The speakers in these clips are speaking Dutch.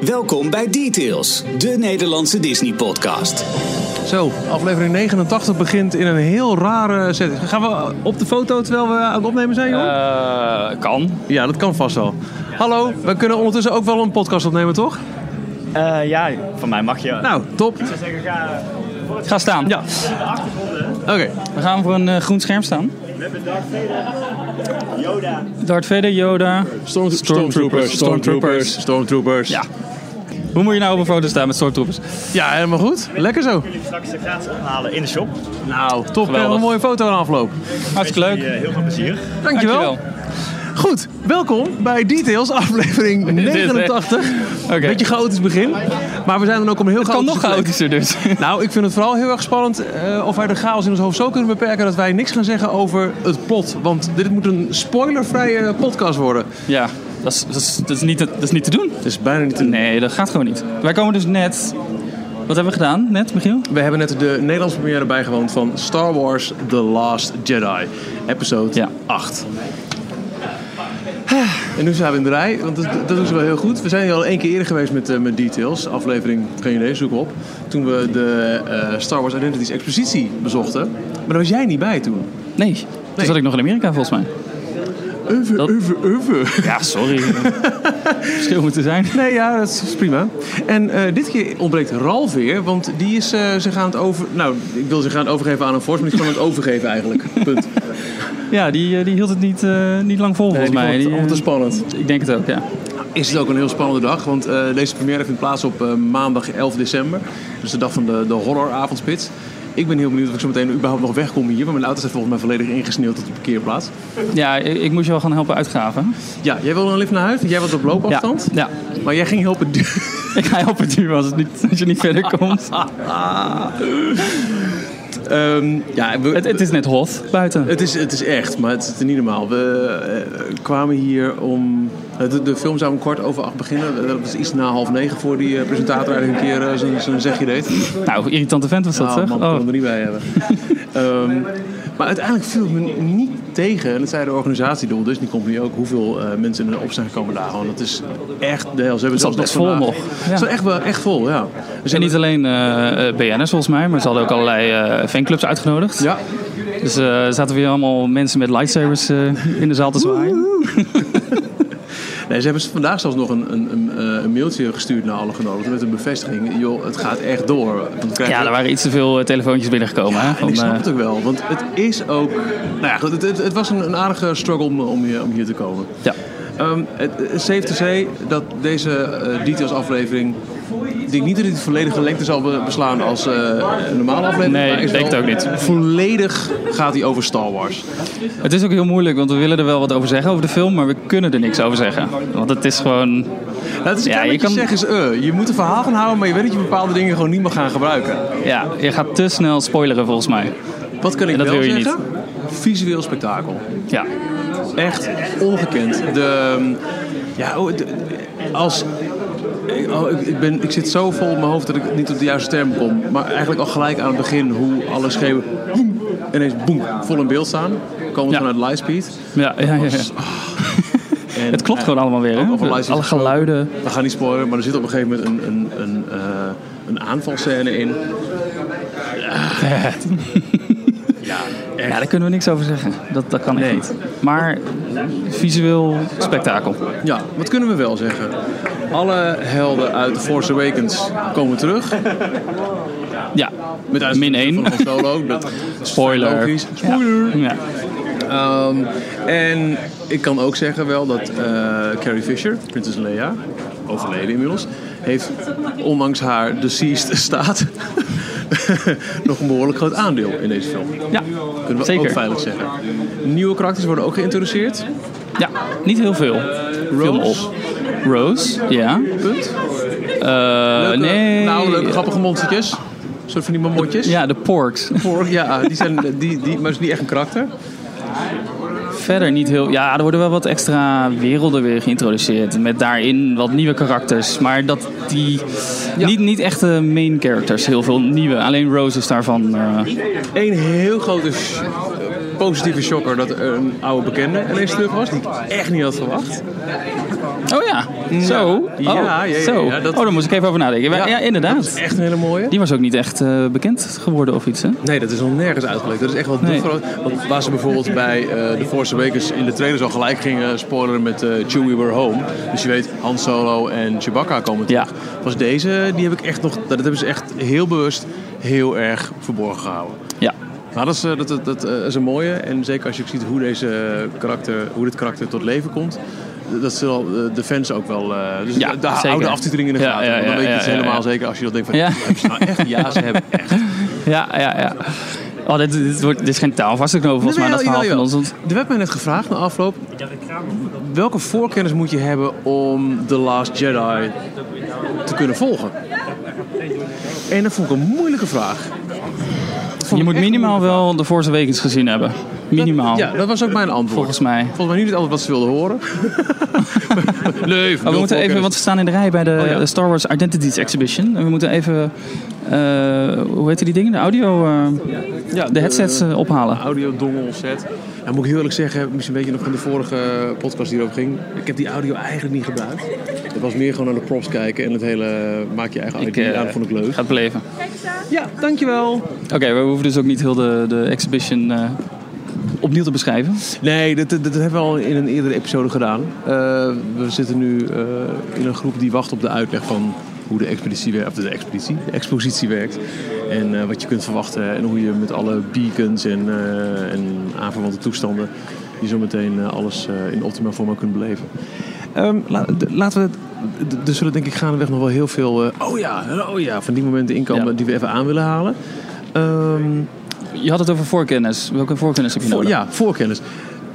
Welkom bij Details, de Nederlandse Disney-podcast. Zo, aflevering 89 begint in een heel rare setting. Gaan we op de foto terwijl we aan het opnemen zijn, joh? Eh, kan. Ja, dat kan vast wel. Hallo, we kunnen ondertussen ook wel een podcast opnemen, toch? Eh, ja, van mij mag je. Nou, top. Ga staan. Ja. Oké. We gaan voor een eh, groen scherm staan. Yoda. Darth Vader, Yoda. Storm- Stormtroopers. Stormtroopers. Stormtroopers. Ja. Hoe moet je nou op een foto staan met Stormtroopers? Ja, helemaal goed. Lekker zo. Jullie straks de gratis ophalen in de shop. Nou, top. We een mooie foto aan afloop. Hartstikke leuk. Eh, heel veel plezier. Dankjewel. Goed, welkom bij Details, aflevering 89. Oké. Beetje chaotisch begin, maar we zijn dan ook om heel Het kan nog chaotischer dus. Nou, ik vind het vooral heel erg spannend eh, of wij de chaos in ons hoofd zo kunnen beperken dat wij niks gaan zeggen over het plot. Want dit moet een spoilervrije podcast worden. ja, dat is, dat, is, dat, is niet, te- dat is niet te doen. Het is bijna niet te Nee, dat gaat gewoon niet. Wij komen dus net... Wat hebben we gedaan net, Michiel? We hebben net de Nederlandse première bijgewoond van Star Wars The Last Jedi, episode Ja. 8. En nu zijn we in de rij, want dat, dat doen ze wel heel goed. We zijn hier al één keer eerder geweest met, eh, met Details, aflevering, geen idee, zoek op. Toen we de eh, Star Wars Identities Expositie bezochten. Maar daar was jij niet bij toen. Nee. Toen zat ik nog in Amerika volgens mij. Even, Dat- even. Ja, sorry. Verschil moeten zijn. Nee, ja, dat is prima. En eh, dit keer ontbreekt Ralf weer, want die is eh, zich aan het over... Nou, ik wil zich gaan overgeven aan een Force, maar die is gewoon aan het overgeven eigenlijk. Punt. Ja, die, eh, die hield het niet, eh, niet lang vol volgens die mij. vond het Die, allemaal te eh, spannend. ik denk het ook, ja. Is het ook een heel spannende dag, want eh, deze première vindt plaats op eh, maandag 11 december. Dus de dag van de, de horroravondspits. Ik ben heel benieuwd of ik zo meteen überhaupt nog wegkom hier, want mijn auto staat volgens mij volledig ingesneeuwd tot de parkeerplaats. Ja, ik, ik moest je wel gaan helpen uitgraven. Ja, jij wilde een lift naar huis, want jij was op loopafstand. Ja, Maar jij ging helpen du- ik ga helpen duwen als, het niet, als je niet verder komt. Ehm, ja, we- Het, het is net hot buiten. Het is, het is echt, maar het is niet normaal. We eh, kwamen hier om... De, de film zou om kwart over acht beginnen. Dat was iets na half negen voor die eh, presentator eigenlijk een keer eh, zijn- zegje deed. Nou, irritante vent was dat, Nou, zeg. man, Oh. kon hem er niet bij hebben. Ehm, maar uiteindelijk viel het me niet tegen. En dat zei de organisatie, de Disney Company ook, hoeveel eh, mensen er op zijn gekomen dagen. Want dat is echt de hel. Ze hebben best net vol nog. Het zat echt, wel, echt vol, ja. Dus En niet alleen BN'ers volgens mij, maar ze hadden ook allerlei fanclubs uitgenodigd. Ja, Dus er zaten weer allemaal mensen met lightsabers in de zaal te zwaaien. Nee, ze hebben vandaag zelfs nog een, een, een, een mailtje gestuurd naar alle genodigden met een bevestiging. Joh, het gaat echt door. Ja, er waren iets te veel eh, telefoontjes binnengekomen. hè, En van, ik snap eh, het ook wel, want het is ook... Nou ja, goed, het, het, het was een, een aardige struggle om, om, hier, om hier te komen. ja. Ehm het safe to say dat deze eh, details aflevering... Ik denk niet dat hij de volledige lengte zal be- beslaan als eh, een normale aflevering. Nee, ik denk het ook niet. Volledig gaat hij over Star Wars. Het is ook heel moeilijk, want we willen er wel wat over zeggen over de film, maar we kunnen er niks over zeggen. Want het is gewoon... Het is Ja, je kan- zeggen is, eh, je moet een verhaal gaan houden, maar je weet dat je bepaalde dingen gewoon niet mag gaan gebruiken. Ja, je gaat te snel spoileren volgens mij. Wat kan ik En dat wel wil je zeggen? Visueel spektakel. Ja. Echt ongekend. De, ehm, ja, oh, de- als, oh, ik, ik, ben, ik zit zo vol in mijn hoofd dat ik niet op de juiste term kom. Maar eigenlijk al gelijk aan het begin hoe alle schepen boem, ineens boem, vol in beeld staan. Komen Ja. vanuit Lightspeed. Ja, ja, ja, ja. En, Het klopt eh, gewoon allemaal weer. over Alle geluiden. We gaan niet spoilen, maar er zit op een gegeven moment een, een, een, eh, een aanvalscène in. Ja, daar kunnen we niks over zeggen. Dat, dat kan echt Nee. niet. Maar visueel spektakel. Ja, wat kunnen we wel zeggen? Alle helden uit The Force Awakens komen terug. Ja, Met uitzondering Min één. van Han Solo. Dat is Spoiler. Logisch. Spoiler. ja. Ehm, en ik kan ook zeggen wel dat eh, Carrie Fisher, Prinses Leia, overleden inmiddels, heeft ondanks haar deceased staat nog een behoorlijk groot aandeel in deze film. ja, Kunnen we zeker. ook veilig zeggen. Nieuwe karakters worden ook geïntroduceerd. Ja, niet heel veel. Op. Rose, ja. Punt. Eh, Leuke, nee. Nou, leuke grappige monstertjes. Een soort van die mamotjes. Ja, de porks. Voor, ja, die zijn, die, die, maar is niet echt een karakter. Verder niet heel... Ja, er worden wel wat extra werelden weer geïntroduceerd. Met daarin wat nieuwe karakters. Maar dat die... Niet, niet echte main characters. Heel veel nieuwe. Alleen Rose is daarvan... eh, Eén heel grote positieve shocker dat er een oude bekende ineens terug was. Die ik echt niet had verwacht. Oh ja, zo. Oh, Ja, ja, ja, zo. ja, dat- Oh, daar moest ik even over nadenken. Ja, inderdaad. Dat is echt een hele mooie. Die was ook niet echt eh, bekend geworden of iets, hè? Nee, dat is nog nergens uitgelegd. Dat is echt wel Nee. groot. Want waar ze bijvoorbeeld bij eh The Force Awakens in de trailers al gelijk gingen spoileren met eh Chewie We're Home. Dus je weet, Han Solo en Chewbacca komen terug. Was deze, die heb ik echt nog, dat hebben ze echt heel bewust heel erg verborgen gehouden. Ja. Nou, dat is, eh, dat, dat, dat eh, is een mooie. En zeker als je ziet hoe, deze karakter, hoe dit karakter tot leven komt. Dat zullen eh, de fans ook wel... dus Ja, de, oude aftiteling in de Ja, gaten. ja, Want dan ja, weet je ja, het ja, helemaal ja. zeker als je dat denkt van... Ja. Hebben ze nou echt? Ja, ze hebben echt. Ja, ja, ja. Oh, dit, dit, wordt, dit is geen taal vast te knopen volgens mij, dat verhaal van ons. Want Er werd mij net gevraagd na afloop. Welke voorkennis moet je hebben om The Last Jedi te kunnen volgen? En dat vond ik een moeilijke vraag. Dat je moet een minimaal wel de Force Awakens gezien hebben. Minimaal. vraag. Ja, dat was ook mijn antwoord. Volgens mij. Volgens mij niet altijd wat ze wilden horen. nee, we moeten even, want we staan in de rij bij de, Oh ja. Star Wars Identities Exhibition. En we moeten even, eh, hoe heet die dingen? De audio, eh, ja, de headsets eh, ophalen. audio dongel set. Ja, moet ik heel eerlijk zeggen, misschien weet je nog van de vorige podcast die erover ging. Ik heb die audio eigenlijk niet gebruikt. Was meer gewoon naar de props kijken en het hele maak je eigen Ik ID eh, aan, vond ik leuk. ga het beleven. Ja, dankjewel. Oké, we hoeven dus ook niet heel de, de exhibition eh, opnieuw te beschrijven. Nee, dat, dat, dat hebben we al in een eerdere episode gedaan. Eh, we zitten nu eh, in een groep die wacht op de uitleg van hoe de expeditie werkt, of de expeditie, de expositie werkt. En eh, wat je kunt verwachten en hoe je met alle beacons en, eh, en aanverwante toestanden je zo meteen eh, alles eh, in optimaal vorm kunt beleven. La- d- laten we, er zullen denk ik gaandeweg nog wel heel veel, eh, oh ja, oh ja, van die momenten inkomen Ja. die we even aan willen halen. Ehm, Je had het over voorkennis. Welke voorkennis heb je voor, nodig? ja, voorkennis.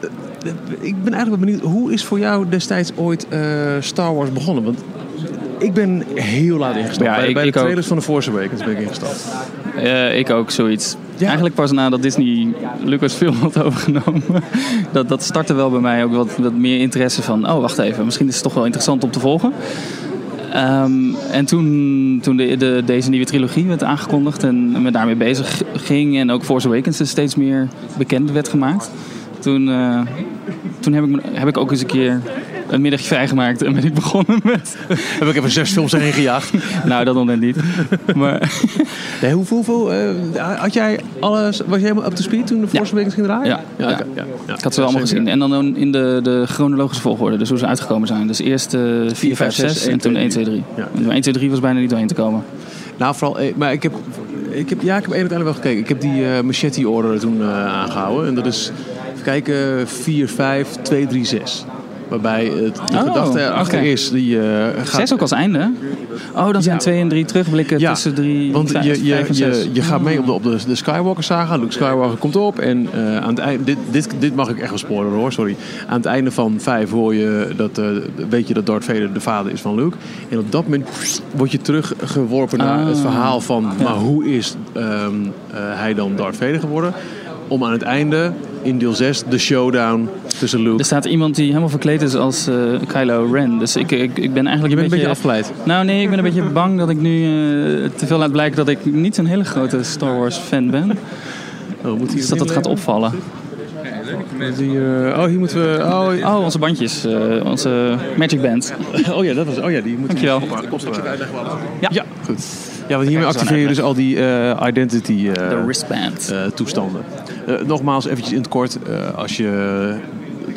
Eh, Ik ben eigenlijk wel benieuwd, hoe is voor jou destijds ooit eh, Star Wars begonnen? Want ik ben heel laat ingestapt. Ja, bij ik- bij de ik ook. trailers van de Force Awakens ben ik ingestapt. Eh, ik ook, zoiets. Ja. Eigenlijk pas nadat Disney Lucasfilm had overgenomen. dat, dat startte wel bij mij ook wat, wat meer interesse van... oh, wacht even, misschien is het toch wel interessant om te volgen. Ehm, en toen, toen de, de, deze nieuwe trilogie werd aangekondigd en me daarmee bezig ging... en ook Force Awakens dus steeds meer bekend werd gemaakt... toen, eh, toen heb, ik, heb ik ook eens een keer een middagje vrijgemaakt... en ben ik begonnen met... Heb ik even zes films erin gejaagd. nou, dat nog net niet. Maar Nee, hoeveel, hoeveel eh, had jij alles, was jij helemaal up to speed toen de Force Awakens ging draaien? Ja, ja. ja, ja. Ik had ze wel allemaal gezien. En dan in de, de chronologische volgorde, dus hoe ze uitgekomen zijn. Dus eerst eh 4, 5, 6 en toen 1, 2, 3. Ja. En 1, 2, 3 was bijna niet doorheen te komen. Nou, vooral, eh, maar ik heb, ik heb, ja, ik heb één uiteindelijk wel gekeken. Ik heb die eh, machete order toen eh, aangehouden. En dat is, even kijken, 4, 5, 2, 3, 6. Waarbij het, de Oh, gedachte erachter is, die eh, gaat... 6 ook als einde? Oh, dan zijn Ja. 2 en 3 terugblikken Ja, tussen 3 Want vijf, je, je, vijf en je, zes. je gaat mee op de, op de, de Skywalker saga. Luke Skywalker komt op. En eh, aan het einde, dit, dit, dit mag ik echt wel spoileren hoor, sorry. Aan het einde van 5 hoor je dat, eh, weet je dat Darth Vader de vader is van Luke. En op dat moment word je teruggeworpen naar Ah. het verhaal van... maar hoe is ehm, eh, hij dan Darth Vader geworden? Om aan het einde, in deel 6, de showdown tussen Luke... Er staat iemand die helemaal verkleed is als eh, Kylo Ren. Dus ik, ik, ik ben eigenlijk je bent een een beetje afgeleid. Nou nee, ik ben een beetje bang dat ik nu eh, te veel laat blijken dat ik niet zo'n hele grote Star Wars fan ben. Oh, moet Dus dat dat gaat opvallen. Hier, oh, hier moeten we... Oh, Oh, onze bandjes. eh, onze Magic Band. oh ja, dat was, oh ja, die moeten Dankjewel. Ja. ja, goed. Ja, want hiermee activeer je dus al die eh, identity eh, wristband. eh, toestanden. Nogmaals, eventjes in het kort. als je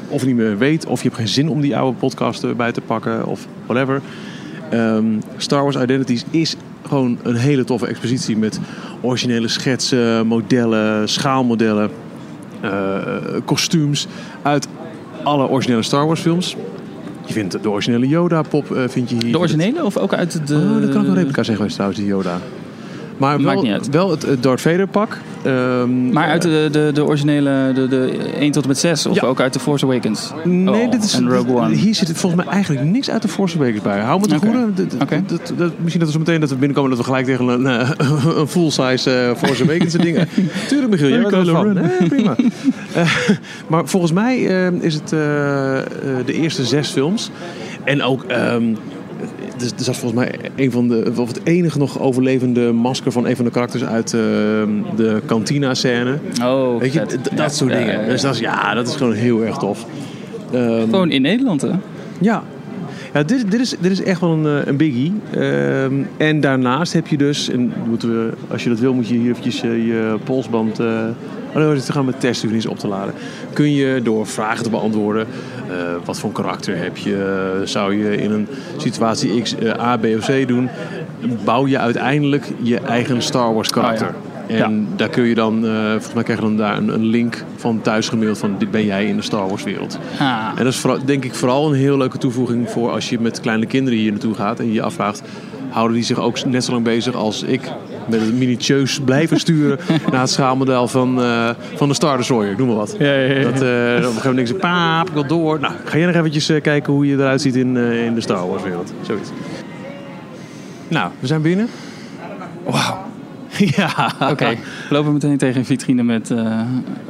of niet meer weet of je hebt geen zin om die oude podcast erbij te pakken of whatever. Ehm, Star Wars Identities is gewoon een hele toffe expositie met originele schetsen, modellen, schaalmodellen, kostuums uit alle originele Star Wars films. Je vindt de originele Yoda pop eh, vind je hier. De originele of ook uit de... Oh, dat kan ook een replica zijn geweest trouwens, die Yoda. Maar Maakt wel, niet uit. wel het, Darth Vader pak. Ehm, Maar uit de, de, de originele, de, de 1 tot en met 6, of Ja. ook uit The Force Awakens? Nee, Oh, dit is, en Rogue One. hier zit volgens mij eigenlijk niks uit de Force Awakens bij. Hou me te Oké. goede. Misschien dat we zo meteen dat we binnenkomen dat we gelijk tegen een, eh, een full-size eh, Force Awakens dingen. Tuurlijk Michiel, jij bent Kylo van. Nee, prima. Eh, maar volgens mij eh, is het eh, eh, de eerste zes films. En ook... ehm, er er zat volgens mij een van de, of het enige nog overlevende masker van een van de karakters uit ehm, de kantina-scène. Oh, Weet je, dat Ja, soort dingen. ja, ja. Dus dat is, ja, dat is gewoon heel erg tof. Ehm, Gewoon in Nederland, hè? ja. Ja, dit, dit, is, dit is echt wel een, eh, een biggie. Ehm, en daarnaast heb je dus, en moeten we, als je dat wil, moet je hier eventjes eh, je polsband. eh oh nee, gaan met testunies op te laden. Kun je door vragen te beantwoorden. wat voor karakter heb je? Zou je in een situatie X A, B of C doen? Bouw je uiteindelijk je eigen Star Wars karakter. Oh En daar kun je dan, eh, volgens mij krijg je dan daar een, een link van thuis gemaild van dit ben jij in de Star Wars wereld. Ah, En dat is vooral, denk ik vooral een heel leuke toevoeging voor als je met kleine kinderen hier naartoe gaat en je je afvraagt, houden die zich ook net zo lang bezig als ik met het minutieus blijven sturen naar het schaalmodel van, eh, van de Star Destroyer, ik noem maar wat. ja, ja, ja. Dat, eh, op een gegeven moment denk je, paap, ik wil door. Nou, ga jij nog eventjes eh, kijken hoe je eruit ziet in, eh, in de Star Wars wereld. Zoiets. Nou, we zijn binnen. Wauw. ja. Oké, we lopen meteen tegen een vitrine met eh,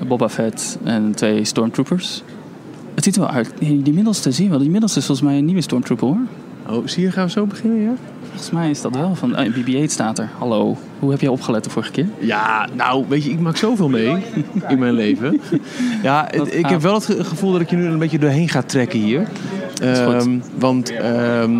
Boba Fett en twee Stormtroopers. Het ziet er wel uit. Die middelste zie je wel. Die middelste is volgens mij een nieuwe Stormtrooper hoor. Oh, zie je, gaan we zo beginnen, ja? Volgens mij is dat wel van... eh, BB-8 staat er. Hallo. Hoe heb jij opgelet de vorige keer? Ja, nou, weet je, ik maak zoveel mee in mijn leven. Ja, ik gaaf. heb wel het ge- gevoel dat ik je nu een beetje doorheen ga trekken hier. Ehm, want ehm,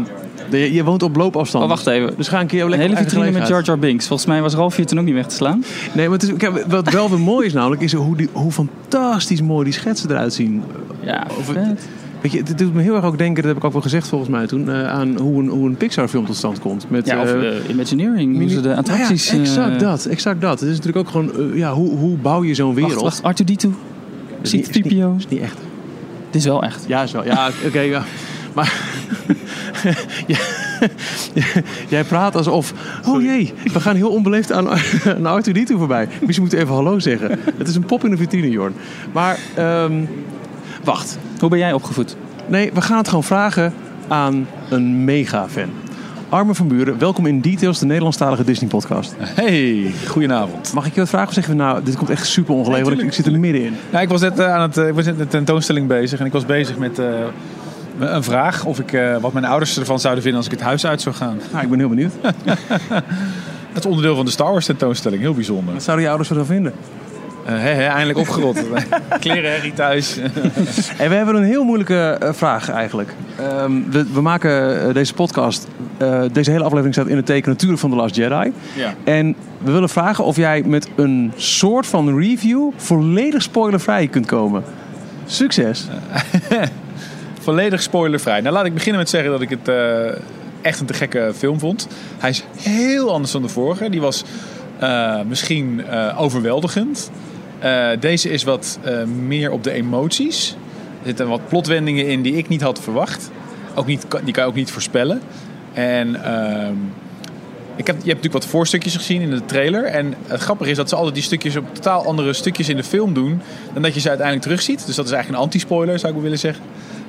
je woont op loopafstand. Oh, wacht even. Dus ga een keer Een lekker hele op eigen vitrine met Jar. Jar Binks. Volgens mij was Ralf hier toen ook niet weg te slaan. Nee, maar het is, kijk, wat wel weer mooi is namelijk, is hoe, die, hoe fantastisch mooi die schetsen eruit zien. Ja, Over- vet. Weet je, het doet me heel erg ook denken, dat heb ik ook wel gezegd volgens mij toen, eh, aan hoe een, hoe een Pixar film tot stand komt. Met, Ja, of eh, eh, Imagineering. Hoe ze de nou ja, attracties... exact dat, exact dat. Het is natuurlijk ook gewoon, ja, hoe, hoe bouw je zo'n wereld? Wacht, wacht. R2-D2. Is niet- Ziet is Pipio. is niet echt. Dit is wel echt. Ja, zo. Ja, oké. ja. Maar jij praat alsof... Oh jee, we gaan heel onbeleefd aan, aan R2D2 voorbij. Misschien moeten even hallo zeggen. Het is een pop in de vitrine, Jorn. Maar, ehm, wacht. Hoe ben jij opgevoed? Nee, we gaan het gewoon vragen aan een mega-fan. Arme van Buren, welkom in Details, de Nederlandstalige Disney-podcast. Hey, goedenavond. Mag ik je wat vragen of zeggen we nou, dit komt echt super ongelegen, want ik, ik zit er middenin. Ja, ik was net eh, aan het, eh, ik was net met de tentoonstelling bezig en ik was bezig met eh, een vraag of ik, eh, wat mijn ouders ervan zouden vinden als ik het huis uit zou gaan. Nou, ik ben heel benieuwd. Dat is onderdeel van de Star Wars tentoonstelling, heel bijzonder. Wat zouden je ouders ervan vinden? Eh, hè, eindelijk opgerot. Kleren herrie thuis. En we hebben een heel moeilijke eh, vraag eigenlijk. Ehm, we, we maken eh, deze podcast, eh, deze hele aflevering staat in het teken natuurlijk van The Last Jedi. ja. En we willen vragen of jij met een soort van review volledig spoilervrij kunt komen. Succes! Volledig spoilervrij. Nou, laat ik beginnen met zeggen dat ik het eh, echt een te gekke film vond. Hij is heel anders dan de vorige. Die was eh, misschien eh, overweldigend. Deze is wat meer op de emoties. Er zitten wat plotwendingen in die ik niet had verwacht. Ook niet, die kan je ook niet voorspellen. En ehm, ik heb, je hebt natuurlijk wat voorstukjes gezien in de trailer. En het grappige is dat ze altijd die stukjes op totaal andere stukjes in de film doen. Dan dat je ze uiteindelijk terugziet. Dus dat is eigenlijk een anti-spoiler, zou ik willen zeggen.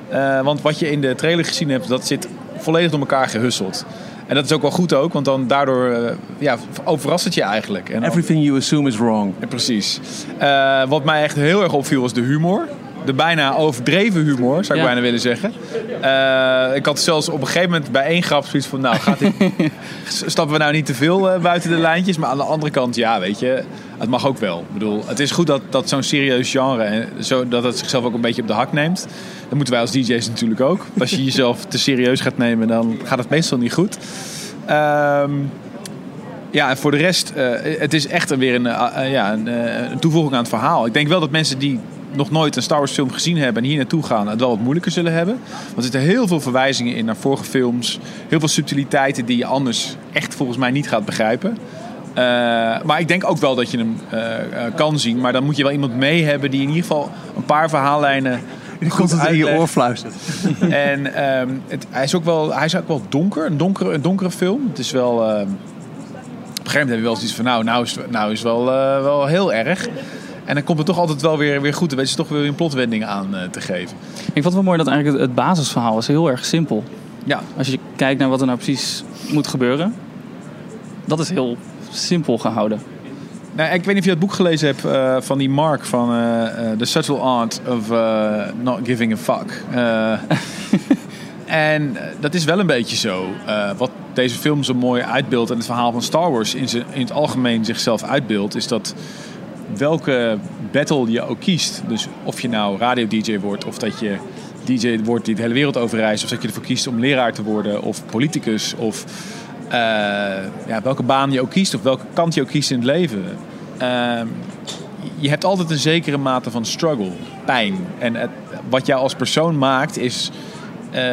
Eh, want wat je in de trailer gezien hebt, dat zit volledig door elkaar gehusseld. En dat is ook wel goed ook, want dan daardoor eh, ja, overrast het je eigenlijk. En Everything you assume is wrong. ja, precies. Eh, wat mij echt heel erg opviel was de humor. De bijna overdreven humor, zou ik Ja. bijna willen zeggen. Eh, ik had zelfs op een gegeven moment bij één grap zoiets van... Nou, gaat dit, stappen we nou niet te veel eh, buiten de lijntjes? Maar aan de andere kant, ja, weet je... Het mag ook wel. Ik bedoel, het is goed dat, dat zo'n serieus genre... En zo, dat het zichzelf ook een beetje op de hak neemt. Dat moeten wij als DJ's natuurlijk ook. Als je jezelf te serieus gaat nemen, dan gaat het meestal niet goed. Ehm ja, en voor de rest, eh, het is echt weer een, eh, eh, ja, een, een toevoeging aan het verhaal. Ik denk wel dat mensen die nog nooit een Star Wars film gezien hebben en hier naartoe gaan, het wel wat moeilijker zullen hebben. Want er zitten heel veel verwijzingen in naar vorige films. Heel veel subtiliteiten die je anders echt volgens mij niet gaat begrijpen. Maar ik denk ook wel dat je hem kan zien. Maar dan moet je wel iemand mee hebben die in ieder geval een paar verhaallijnen Die goed komt het in je oor fluistert. En ehm, het, hij, is ook wel, hij is ook wel donker, een donkere, een donkere film. Het is wel. ehm, op een gegeven moment heb je wel zoiets van, nou, nou is het nou is wel, eh, wel heel erg. En dan komt het toch altijd wel weer, weer goed. Dan weet je toch weer een plotwending aan eh, te geven. Ik vond het wel mooi dat eigenlijk het, het basisverhaal is heel erg simpel. Ja, Als je kijkt naar wat er nou precies moet gebeuren. Dat is heel simpel gehouden. Nou, ik weet niet of je het boek gelezen hebt eh, van die Mark van eh, eh, The Subtle Art of Not Giving a Fuck. En dat is wel een beetje zo. Wat deze film zo mooi uitbeeldt en het verhaal van Star Wars in, in het algemeen zichzelf uitbeeldt, is dat welke battle je ook kiest. Dus of je nou radio-dj wordt of dat je DJ wordt die de hele wereld overreist. Of dat je ervoor kiest om leraar te worden. Of politicus. Of ja, welke baan je ook kiest. Of welke kant je ook kiest in het leven. Ehm, je hebt altijd een zekere mate van struggle. Pijn. En het, wat jou als persoon maakt is... eh,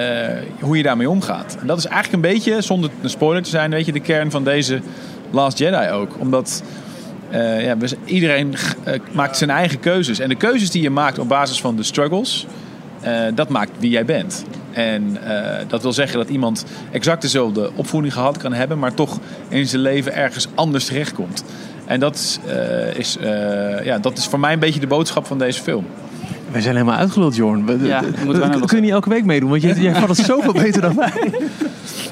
hoe je daarmee omgaat. En dat is eigenlijk een beetje, zonder een spoiler te zijn, weet je, de kern van deze Last Jedi ook. Omdat eh, ja, iedereen eh, maakt zijn eigen keuzes. En de keuzes die je maakt op basis van de struggles, eh, dat maakt wie jij bent. En eh, dat wil zeggen dat iemand exact dezelfde opvoeding gehad kan hebben, maar toch in zijn leven ergens anders terechtkomt. En dat, eh, is, eh, ja, dat is voor mij een beetje de boodschap van deze film. Wij zijn helemaal uitgeluld, Jorn. We- Ja, nog kun je niet elke week meedoen? Want jij, jij vat het zoveel beter dan wij.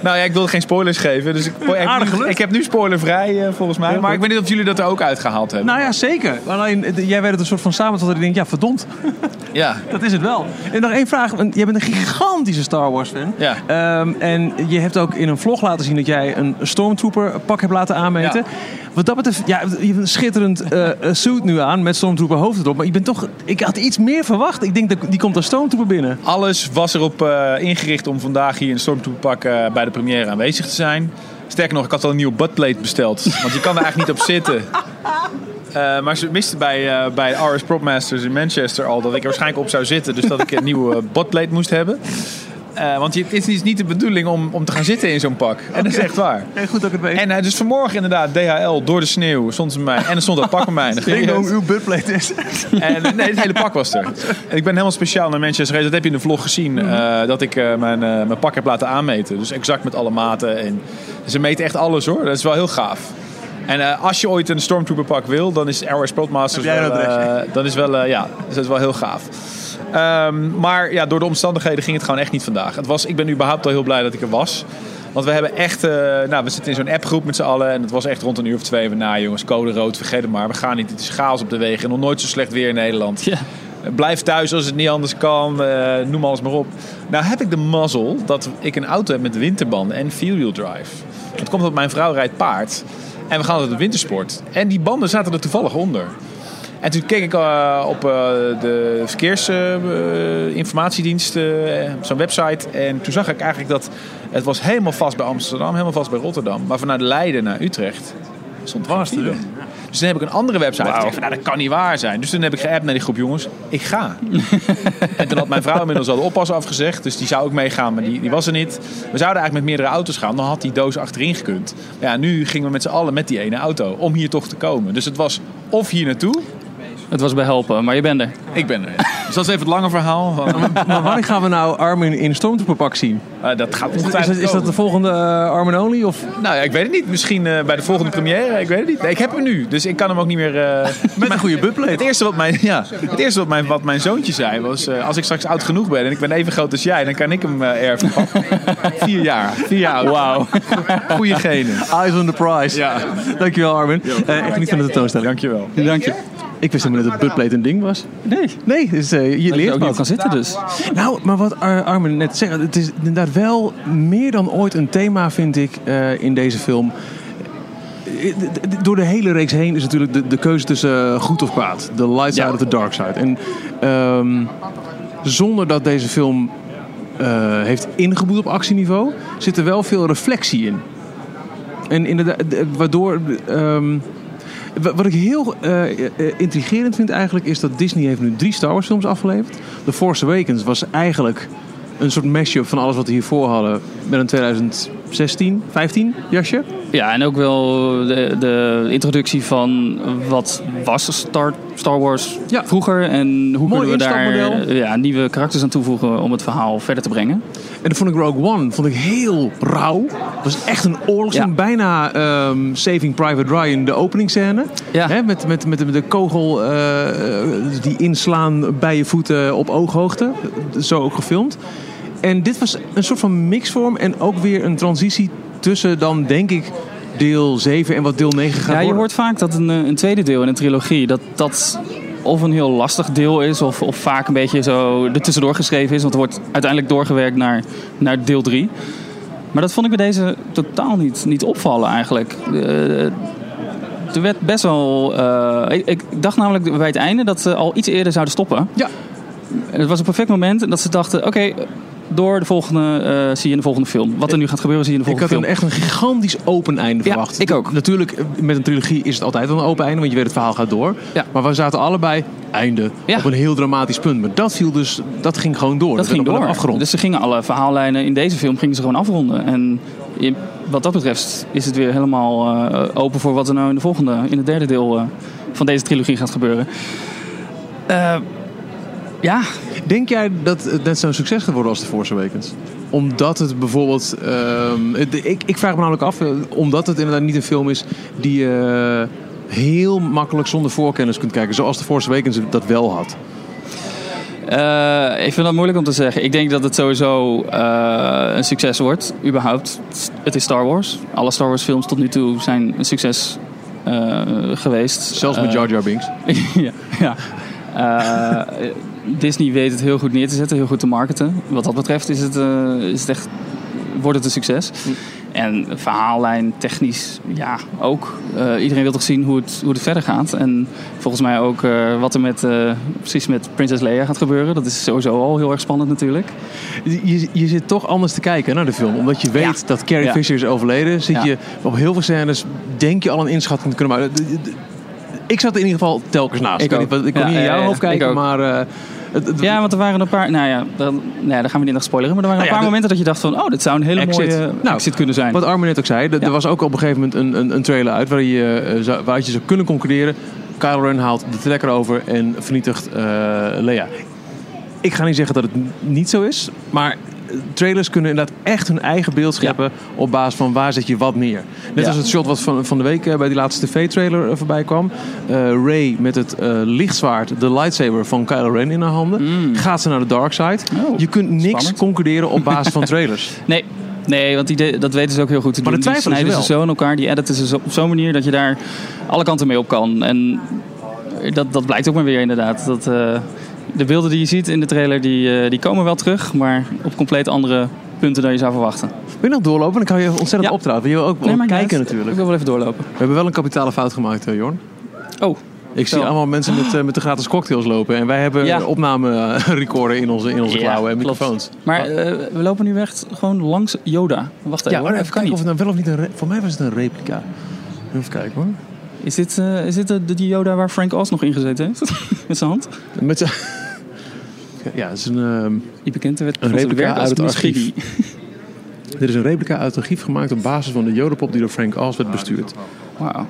Nou ja, ik wilde geen spoilers geven. Dus ik, ik, Aardig ik, heb nu spoilervrij eh, volgens mij. Heel Maar goed. ik weet niet of jullie dat er ook uitgehaald hebben. Nou ja, zeker. Alleen, jij werd het een soort van samen tot ik denk, ja, verdomd. ja. Dat is het wel. En nog één vraag. Jij bent een gigantische Star Wars fan. Ja. Ehm, en je hebt ook in een vlog laten zien dat jij een Stormtrooper pak hebt laten aanmeten. Wat dat betreft, ja, je hebt een schitterend eh, eh, suit nu aan met Stormtrooper hoofd erop. Maar je bent toch, ik had iets meer verwacht. Ik denk dat die komt als Stormtrooper binnen. Alles was erop eh, ingericht om vandaag hier in Stormtrooper pak bij de première aanwezig te zijn. Sterker nog, ik had al een nieuwe buttplate besteld. Want je kan er eigenlijk niet op zitten. Eh, maar ze wisten bij, eh, bij RS Propmasters in Manchester al dat ik er waarschijnlijk op zou zitten. Dus dat ik een nieuwe buttplate moest hebben. Eh, want het is niet de bedoeling om, om te gaan zitten in zo'n pak. En dat is echt waar. Heel goed dat ik het weet. En eh, dus vanmorgen inderdaad, DHL door de sneeuw stond bij mij. En er stond dat pak bij mij. Ik hoe uw buttplate is. en nee, het hele pak was er. En ik ben helemaal speciaal naar Manchester geweest. Dat heb je in de vlog gezien. eh, dat ik eh, mijn, eh, mijn pak heb laten aanmeten. Dus exact met alle maten. En ze meten echt alles hoor. Dat is wel heel gaaf. En eh, als je ooit een Stormtrooper pak wil, dan is RS wel, eh, dan is wel, eh, ja, dus dat is wel heel gaaf. Ehm, maar ja, door de omstandigheden ging het gewoon echt niet vandaag. Het was, ik ben überhaupt al heel blij dat ik er was. Want we hebben echt, eh, nou, we zitten in zo'n appgroep met z'n allen. En het was echt rond een uur of twee. We, nou jongens, code rood, vergeet het maar. We gaan niet, het is chaos op de wegen. Nog nooit zo slecht weer in Nederland. Ja. Blijf thuis als het niet anders kan. eh, noem alles maar op. Nou heb ik de mazzel dat ik een auto heb met winterbanden en vierwheel drive. Het komt dat mijn vrouw rijdt paard. En we gaan naar de wintersport. En die banden zaten er toevallig onder. En toen keek ik eh, op eh, de verkeersinformatiedienst, zo'n website. En toen zag ik eigenlijk dat het was helemaal vast bij Amsterdam, helemaal vast bij Rotterdam. Maar vanuit Leiden naar Utrecht stond geen file. Dus toen heb ik een andere website gezegd van, nou, dat kan niet waar zijn. Dus toen heb ik geappt naar die groep jongens, ik ga. en toen had mijn vrouw inmiddels al de oppas afgezegd. Dus die zou ook meegaan, maar die, die was er niet. We zouden eigenlijk met meerdere auto's gaan. Dan had die doos achterin gekund. Ja, nu gingen we met z'n allen met die ene auto om hier toch te komen. Dus het was of hier naartoe, Het was bij helpen, maar je bent er. ik ben er. Dus dat is even het lange verhaal. Van, Maar wanneer gaan we nou Armin in Stormtrooper pak zien? Eh, dat gaat Is, is, is dat de volgende eh, Armin Only? Of? Nou ja, ik weet het niet. Misschien eh, bij de volgende première. Ik weet het niet. Nee, ik heb hem nu. Dus ik kan hem ook niet meer... eh, Met een goede buttplate. Het eerste wat mijn, ja, het eerste wat mijn, wat mijn zoontje zei was... eh, als ik straks oud genoeg ben en ik ben even groot als jij... dan kan ik hem erven. Vier jaar. Vier jaar oud. Wauw. Goeie genen. Eyes on the prize. Ja. Dankjewel Armin. Eh echt niet van de tentoonstelling. Dankjewel. Dank je. Ik wist helemaal niet dat buttplate een ding was. Nee. Nee, dus, eh, je Dat je leert ook niet wat. kan zitten dus. Nou, maar wat Ar- Armin net zegt, het is inderdaad wel meer dan ooit een thema, vind ik, eh, in deze film. Door de hele reeks heen is natuurlijk de, de keuze tussen eh, goed of kwaad. De light side Ja. of the dark side. En ehm, zonder dat deze film eh, heeft ingeboet op actieniveau, zit er wel veel reflectie in. En inderdaad, waardoor. ehm, wat ik heel eh, eh, intrigerend vind eigenlijk is dat Disney heeft nu drie Star Wars films afgeleverd. The Force Awakens was eigenlijk een soort mashup van alles wat we hiervoor hadden met een 2016, 15 jasje. Ja, en ook wel de, de introductie van wat was Star, Star Wars Ja. vroeger en hoe Mooi kunnen we daar ja, nieuwe karakters aan toevoegen om het verhaal verder te brengen. En dat vond ik Rogue One vond ik heel rauw. Het was echt een oorlogsfilm. Ja. Bijna ehm, Saving Private Ryan, de openingsscène. Ja. Hè, met, met, met, de- met de kogel eh, die inslaan bij je voeten op ooghoogte. Zo ook gefilmd. En dit was een soort van mixvorm. En ook weer een transitie tussen dan, denk ik, deel 7 en wat deel 9 gaat Ja, je worden. hoort vaak dat een, eh, een tweede deel in een trilogie, dat dat of een heel lastig deel is, of, of vaak een beetje zo er tussendoor geschreven is, want er wordt uiteindelijk doorgewerkt naar, naar deel 3. Maar dat vond ik bij deze totaal niet, niet opvallen eigenlijk. Eh, er werd best wel. eh, ik, ik dacht namelijk bij het einde dat ze al iets eerder zouden stoppen. Ja. het was een perfect moment dat ze dachten: oké, door de volgende eh, zie je in de volgende film. Wat er nu gaat gebeuren, zie je in de Ik volgende had film. een echt een gigantisch open einde Ja, verwacht. ik ook. Natuurlijk, met een trilogie is het altijd wel een open einde, want je weet het verhaal gaat door. Ja. Maar we zaten allebei einde Ja. op een heel dramatisch punt. Maar dat viel dus, dat ging gewoon door. Dat ging werd door. afgerond. Dus ze gingen alle verhaallijnen in deze film gingen ze gewoon afronden. En in- wat dat betreft is het weer helemaal eh, open voor wat er nou in de volgende, in het derde deel eh, van deze trilogie gaat gebeuren. Eh, ja, Denk jij dat het net zo'n succes gaat worden als The Force Awakens? Omdat het bijvoorbeeld... ehm, ik, ik vraag me namelijk af, eh, omdat het inderdaad niet een film is die je heel makkelijk zonder voorkennis kunt kijken. Zoals The Force Awakens dat wel had. Eh, ik vind dat moeilijk om te zeggen. Ik denk dat het sowieso eh, een succes wordt, überhaupt. Het is Star Wars. Alle Star Wars films tot nu toe zijn een succes eh, geweest. Zelfs met Eh, Jar Jar Binks. ja. ja. Disney weet het heel goed neer te zetten, heel goed te marketen. Wat dat betreft is het, eh, is het echt, wordt het een succes. En verhaallijn, technisch, ja, ook. Eh, iedereen wil toch zien hoe het, hoe het verder gaat. En volgens mij ook eh, wat er met, precies met Princess Leia gaat gebeuren. Dat is sowieso al heel erg spannend natuurlijk. Je, je zit toch anders te kijken naar de film. Omdat je weet Ja. dat Carrie Ja. Fisher is overleden. Zit Ja. je op heel veel scènes, denk je al een inschatting te kunnen maken. Ik zat in ieder geval telkens naast. Ik ook. niet ik kon niet in jouw hoofd kijken, maar... eh, Ja, want er waren een paar... Nou ja, dan, nee, daar gaan we niet naar spoileren. Maar er waren Nou een ja, paar momenten dat je dacht van... Oh, dit zou een hele Exit. mooie Nou, exit kunnen zijn. Wat Armin net ook zei, er, Ja. was ook op een gegeven moment een, een, een trailer uit waar je, eh, zou- waaruit je zou kunnen concluderen. Kylo Ren haalt de trekker over en vernietigt eh Leia. Ik ga niet zeggen dat het niet zo is, maar eh, trailers kunnen inderdaad echt hun eigen beeld scheppen op basis van waar zet je wat neer. Net Ja. als het shot wat van, van de week eh, bij die laatste tv-trailer eh, voorbij kwam. Eh, Ray met het eh, lichtzwaard, de lightsaber van Kylo Ren in haar handen. Gaat ze naar de dark side. Oh, je kunt niks spannend. concluderen op basis van trailers. Nee, nee want die dat weten ze ook heel goed te Maar doen. dat Die ze snijden ze zo in elkaar, die editen ze op zo'n manier dat je daar alle kanten mee op kan. En dat, dat blijkt ook maar weer inderdaad. Dat, de beelden die je ziet in de trailer, die, eh, die komen wel terug, maar op compleet andere punten dan je zou verwachten. Wil je nog doorlopen? Dan kan je ontzettend Ja. opdraven. Je wil ook wel Nee, maar kijken uit. natuurlijk. Ik wil wel even doorlopen. We hebben wel een kapitale fout gemaakt, eh, Jorn. Oh, Ik zie allemaal mensen met, eh, met de gratis cocktails lopen. En wij hebben Ja. opname-recorder in onze, in onze Ja, klauwen en klopt. microfoons. maar eh, we lopen nu echt gewoon langs Yoda. Wacht even, Ja, hoor. even kijken niet. of het nou wel of niet een... Voor mij was het een replica. Even kijken hoor. Is dit, is dit de, de Yoda waar Frank Oz nog in gezeten heeft? Met zijn hand? Met de- ja, het is een, ehm, Die bekend werd Een replica uit het archief. Dit is een replica uit het archief gemaakt op basis van de Jodepop die door Frank Oz werd bestuurd. Wauw.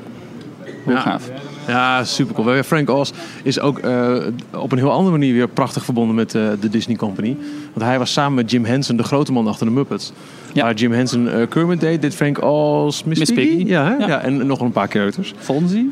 Hoe Ja. gaaf. Ja, super cool. Frank Oz is ook eh, op een heel andere manier weer prachtig verbonden met eh, de Disney Company. Want hij was samen met Jim Henson de grote man achter de Muppets. Ja. Waar Jim Henson eh, Kermit deed, dit Frank Oz Miss, Miss Piggy. Piggy. Ja? Ja. ja. en nog een paar characters. Fozzie?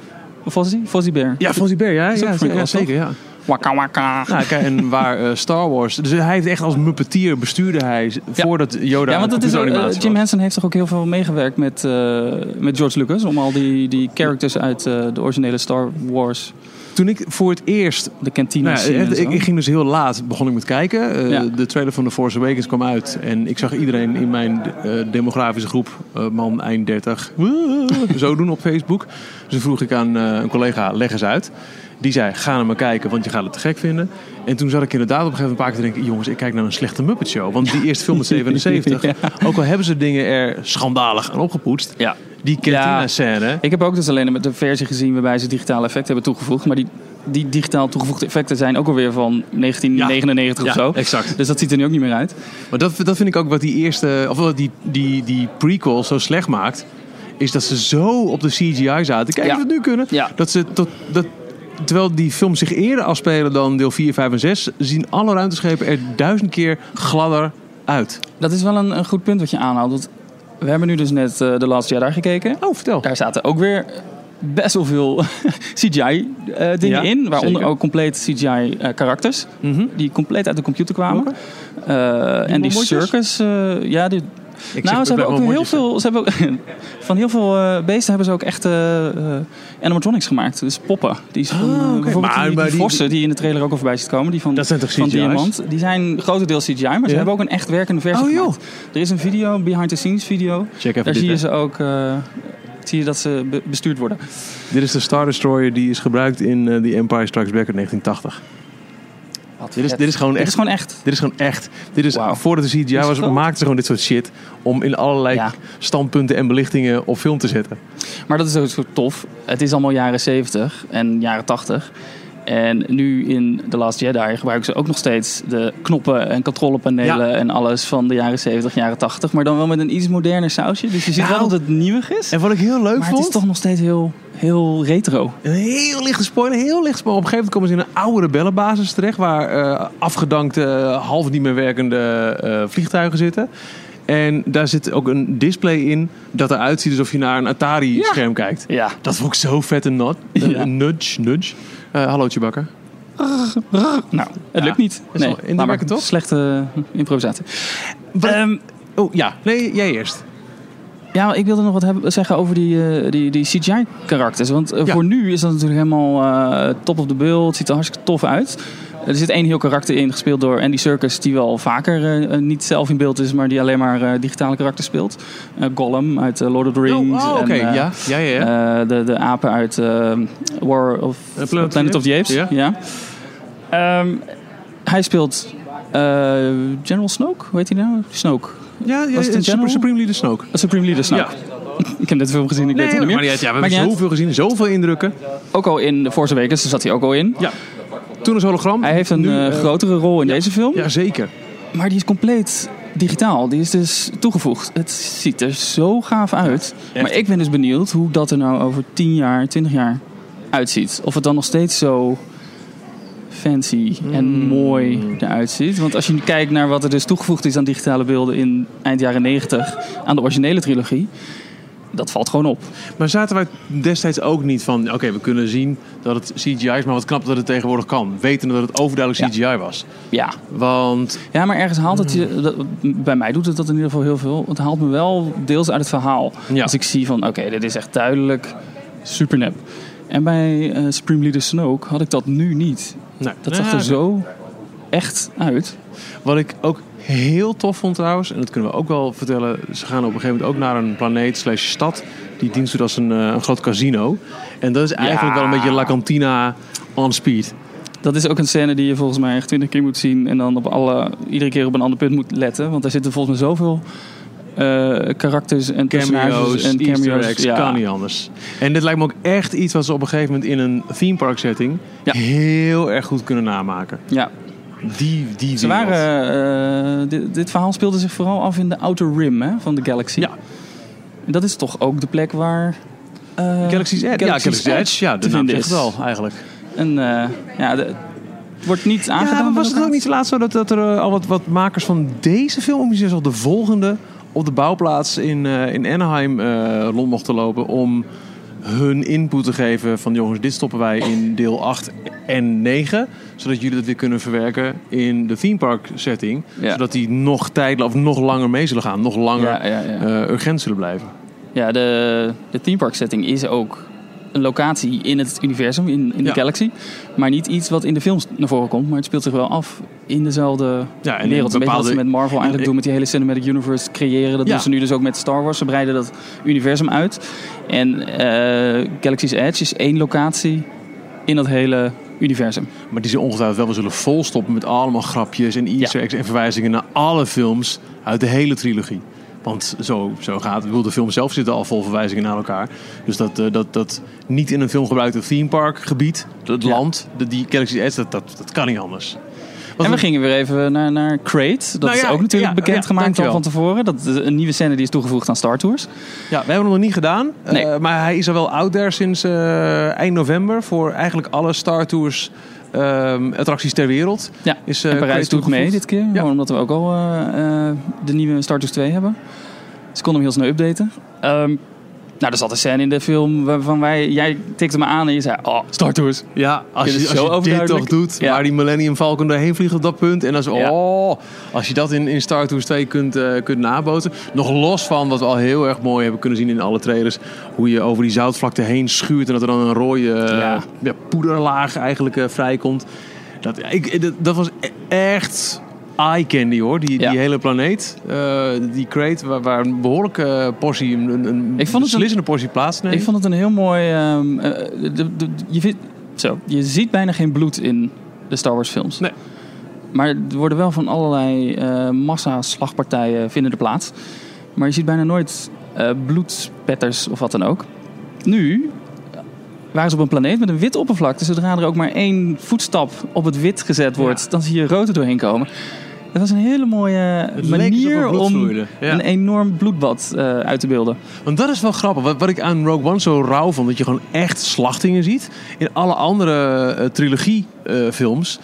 Fozzie? Fozzie Bear. Ja, Fozzie Bear, ja, ja, zeker. Ja. Waka waka. Nou, kijk, en waar eh, Star Wars... Dus hij heeft echt als Muppeteer bestuurde hij voordat Yoda Ja, want het is ook, eh, computeranimatie Jim. Henson heeft toch ook heel veel meegewerkt met, eh, met George Lucas om al die, die characters uit de originele Star Wars, Toen ik voor het eerst de cantina Nou ja, ik, ik ging dus heel laat, begon ik met kijken. Eh, Ja. De trailer van The Force Awakens kwam uit. En ik zag iedereen in mijn eh, demografische groep, eh, man eind 30, zo doen op Facebook. Dus toen vroeg ik aan een collega, leg eens uit. Die zei, ga naar me kijken, want je gaat het te gek vinden. En toen zat ik inderdaad op een gegeven moment een paar keer te denken... jongens, ik kijk naar een slechte Muppet Show. Want die eerste film uit 77, ook al hebben ze dingen er schandalig aan opgepoetst... ja. Die cantina-scène... Ik heb ook dus alleen de versie gezien waarbij ze digitale effecten hebben toegevoegd. Maar die, die digitaal toegevoegde effecten zijn ook alweer van 1999 of Ja, zo. exact. Dus dat ziet er nu ook niet meer uit. Maar dat, dat vind ik ook wat die eerste, of wat die, die, die prequel zo slecht maakt. Is dat ze zo op de CGI zaten. Kijk Ja. of we het nu kunnen. Ja. Dat ze tot, dat, terwijl die films zich eerder afspelen dan deel 4, 5 en 6, zien alle ruimteschepen er duizend keer gladder uit. Dat is wel een, een goed punt wat je aanhaalt. Want we hebben nu dus net eh The Last Jedi gekeken. Oh, vertel. Daar zaten ook weer best wel veel CGI-dingen Ja, in. Waaronder zeker. ook compleet CGI-karakters. Mhm. die compleet uit de computer kwamen. Eh, en die circus, eh, ja, die, Ik nou, ze hebben ook heel veel. Ze hebben ook, van heel veel eh, beesten hebben ze ook echte eh, animatronics gemaakt. Dus poppen. Die is van, Ah, eh, Maar- die, die, die- vossen die in de trailer ook al voorbij ziet komen. Die van, Dat zijn toch van? Diamant. Die zijn grotendeels CGI, maar ze hebben ook een echt werkende versie Oh, joh. Er is een video, behind the scenes video. Check even Daar zie je ze ook. eh, zie je dat ze be- bestuurd worden. Dit is de Star Destroyer die is gebruikt in eh The Empire Strikes Back uit 1980. Dit is, dit is gewoon Dit echt. is gewoon echt. Dit is gewoon echt. Dit is, Wauw. Voordat de CGI was, maakten ze gewoon dit soort shit. Om in allerlei Ja. standpunten en belichtingen op film te zetten. Maar dat is ook zo tof. Het is allemaal jaren 70 en jaren 80. En nu in The Last Jedi gebruiken ze ook nog steeds de knoppen en controlepanelen Ja. en alles van de jaren 70, jaren 80. Maar dan wel met een iets moderner sausje. Dus je ziet Nou, wel dat het nieuwig is. En wat ik heel leuk Maar het vond. is toch nog steeds heel, heel retro. Een heel lichte spoiler, heel licht spoiler. Op een gegeven moment komen ze in een oude rebellenbasis terecht... waar eh, afgedankte, half niet meer werkende eh, vliegtuigen zitten. En daar zit ook een display in dat eruit ziet alsof je naar een Atari-scherm kijkt. Ja. Dat vond ik zo vet een, not, een, Ja. een nudge. nudge. Eh, hallo Chewbacca. Nou, het lukt niet. Nee, indrukwekkend, toch? Slechte eh, improvisatie. Ehm, Oh ja, nee, jij eerst. Ja, ik wilde nog wat hebben, zeggen over die, eh, die, die CGI-karakters. Want Ja. voor nu is dat natuurlijk helemaal top of the bill. Het ziet er hartstikke tof uit. Er zit één heel karakter in, gespeeld door Andy Serkis... die wel vaker eh, eh, niet zelf in beeld is... maar die alleen maar eh, digitale karakters speelt. Gollum uit Lord of the Rings. Oh, oh, oké, ja. Ja, ja, ja. de, de apen uit War of Planet Planet, of the Apes. Ja. Ja. Ehm, hij speelt General Snoke, hoe heet hij nou? Snoke. ja, ja general? Supreme Leader Snoke. Uh, Supreme Leader Snoke. ik heb net film gezien, ik weet het niet maar meer. uit. Ja, we hebben zoveel gezien, zoveel indrukken. Ook al in de Force Awakens zat hij ook al in. Ja. Toen een hologram. Hij heeft een Nu, eh, eh, grotere rol in deze film. Ja, zeker. Maar die is compleet digitaal. Die is dus toegevoegd. Het ziet er zo gaaf uit. maar ik ben dus benieuwd hoe dat er nou over 10 jaar, 20 jaar uitziet. Of het dan nog steeds zo fancy en Hmm. mooi eruit ziet. Want als je kijkt naar wat er dus toegevoegd is aan digitale beelden in eind jaren 90 aan de originele trilogie. Dat valt gewoon op. Maar zaten wij destijds ook niet van... Oké, we kunnen zien dat het CGI is, maar wat knap dat het tegenwoordig kan. Weten dat het overduidelijk CGI was. Ja, Want Ja, maar ergens haalt het je. dat- bij mij doet het dat in ieder geval heel veel. Het haalt me wel deels uit het verhaal. Ja. Als ik zie van, oké, dit is echt duidelijk super nep. En bij eh, Supreme Leader Snoke had ik dat nu niet. nee, Dat zag er zo echt uit. Wat ik ook heel tof vond trouwens, en dat kunnen we ook wel vertellen. Ze gaan op een gegeven moment ook naar een planeet slash stad. Die dienst doet als een, eh, een groot casino. En dat is eigenlijk wel een beetje La Cantina on speed. Dat is ook een scène die je volgens mij echt twintig keer moet zien. En dan op alle, iedere keer op een ander punt moet letten. Want er zitten volgens mij zoveel eh, karakters en personages Cameo's, en cameo's. eggs, Ja. kan niet anders. En dit lijkt me ook echt iets wat ze op een gegeven moment in een theme park setting... Ja. heel erg goed kunnen namaken. ja. Die, die Ze waren, eh, dit, dit verhaal speelde zich vooral af in de outer rim hè, van de Galaxy. Ja. En dat is toch ook de plek waar... eh, Galaxy's Edge. ja, Galaxy's Edge. Ja, de naam zegt is. wel eigenlijk. En eh, ja, de, het wordt niet aangedaan. Ja, maar was het ook niet zo laat zo dat, dat er eh, al wat, wat makers van deze film, zelfs al de volgende, op de bouwplaats in, eh, in Anaheim eh, rond mochten lopen om hun input te geven van jongens, dit stoppen wij in deel 8 en 9, zodat jullie dat weer kunnen verwerken in de theme park setting, Ja. zodat die nog tijd of nog langer mee zullen gaan, nog langer Ja, ja, ja. eh, urgent zullen blijven. Ja, de, de theme park setting is ook een locatie in het universum, in, in Ja. de galaxy. Maar niet iets wat in de films naar voren komt. Maar het speelt zich wel af in dezelfde Ja, en wereld. Een beetje wat bepaalde- ze met Marvel eigenlijk en- doen met die hele cinematic universe creëren. Dat Ja. doen ze nu dus ook met Star Wars. Ze breiden dat universum uit. En eh, Galaxy's Edge is één locatie in dat hele universum. Maar die ze ongetwijfeld wel weer zullen volstoppen met allemaal grapjes en easter eggs en verwijzingen naar alle films uit de hele trilogie. Want zo, zo gaat het. Ik bedoel, de film zelf zit al vol verwijzingen naar elkaar. Dus dat, eh, dat, dat niet in een film gebruikte theme park gebied, het Ja. land, de, die Galaxy Edge, dat, dat, dat kan niet anders. Wat en we gingen weer even naar, naar Crate. Dat Nou is ook natuurlijk ja, bekendgemaakt ja, al van tevoren. Dat is een nieuwe scène die is toegevoegd aan Star Tours. Ja, we hebben hem nog niet gedaan. Nee. Eh, maar hij is al wel out there sinds eh, eind november voor eigenlijk alle Star Tours ehm, attracties ter wereld. Ja, Is, eh, en Parijs doet mee dit keer. Ja. Omdat we ook al eh, eh, de nieuwe Star Tours 2 hebben. Ze konden hem heel snel updaten. Ehm, nou, er zat een scène in de film waarvan wij... Jij tikte me aan en je zei... Oh, Star Tours. Ja, als je, als zo je dit toch doet, Ja. waar die Millennium Falcon doorheen vliegt op dat punt. En dan zo, Ja. oh, als je dat in, in Star Tours 2 kunt, eh, kunt naboten. Nog los van wat we al heel erg mooi hebben kunnen zien in alle trailers. Hoe je over die zoutvlakte heen schuurt en dat er dan een rode eh, Ja. poederlaag eigenlijk eh, vrijkomt. Dat, ik, dat, dat was e- echt eye candy hoor, die, Ja. die hele planeet. Eh, die crate waar, waar een behoorlijke eh, portie, een, een- Ik vond het een- beslissende portie plaatsneemt. Ik vond het een heel mooi... ehm, eh, de, de- je, vindt, zo, je ziet bijna geen bloed in de Star Wars films. Nee. Maar er worden wel van allerlei eh massa-slagpartijen vinden er plaats. Maar je ziet bijna nooit bloedspetters of wat dan ook. Nu waren ze op een planeet met een wit oppervlakte. Zodra er ook maar één voetstap op het wit gezet wordt, dan zie je rood er doorheen komen. Dat was een hele mooie er manier om. Ja. een enorm bloedbad eh, uit te beelden. Want dat is wel grappig. Wat, wat ik aan Rogue One zo rauw vond, dat je gewoon echt slachtingen ziet. In alle andere uh, trilogiefilms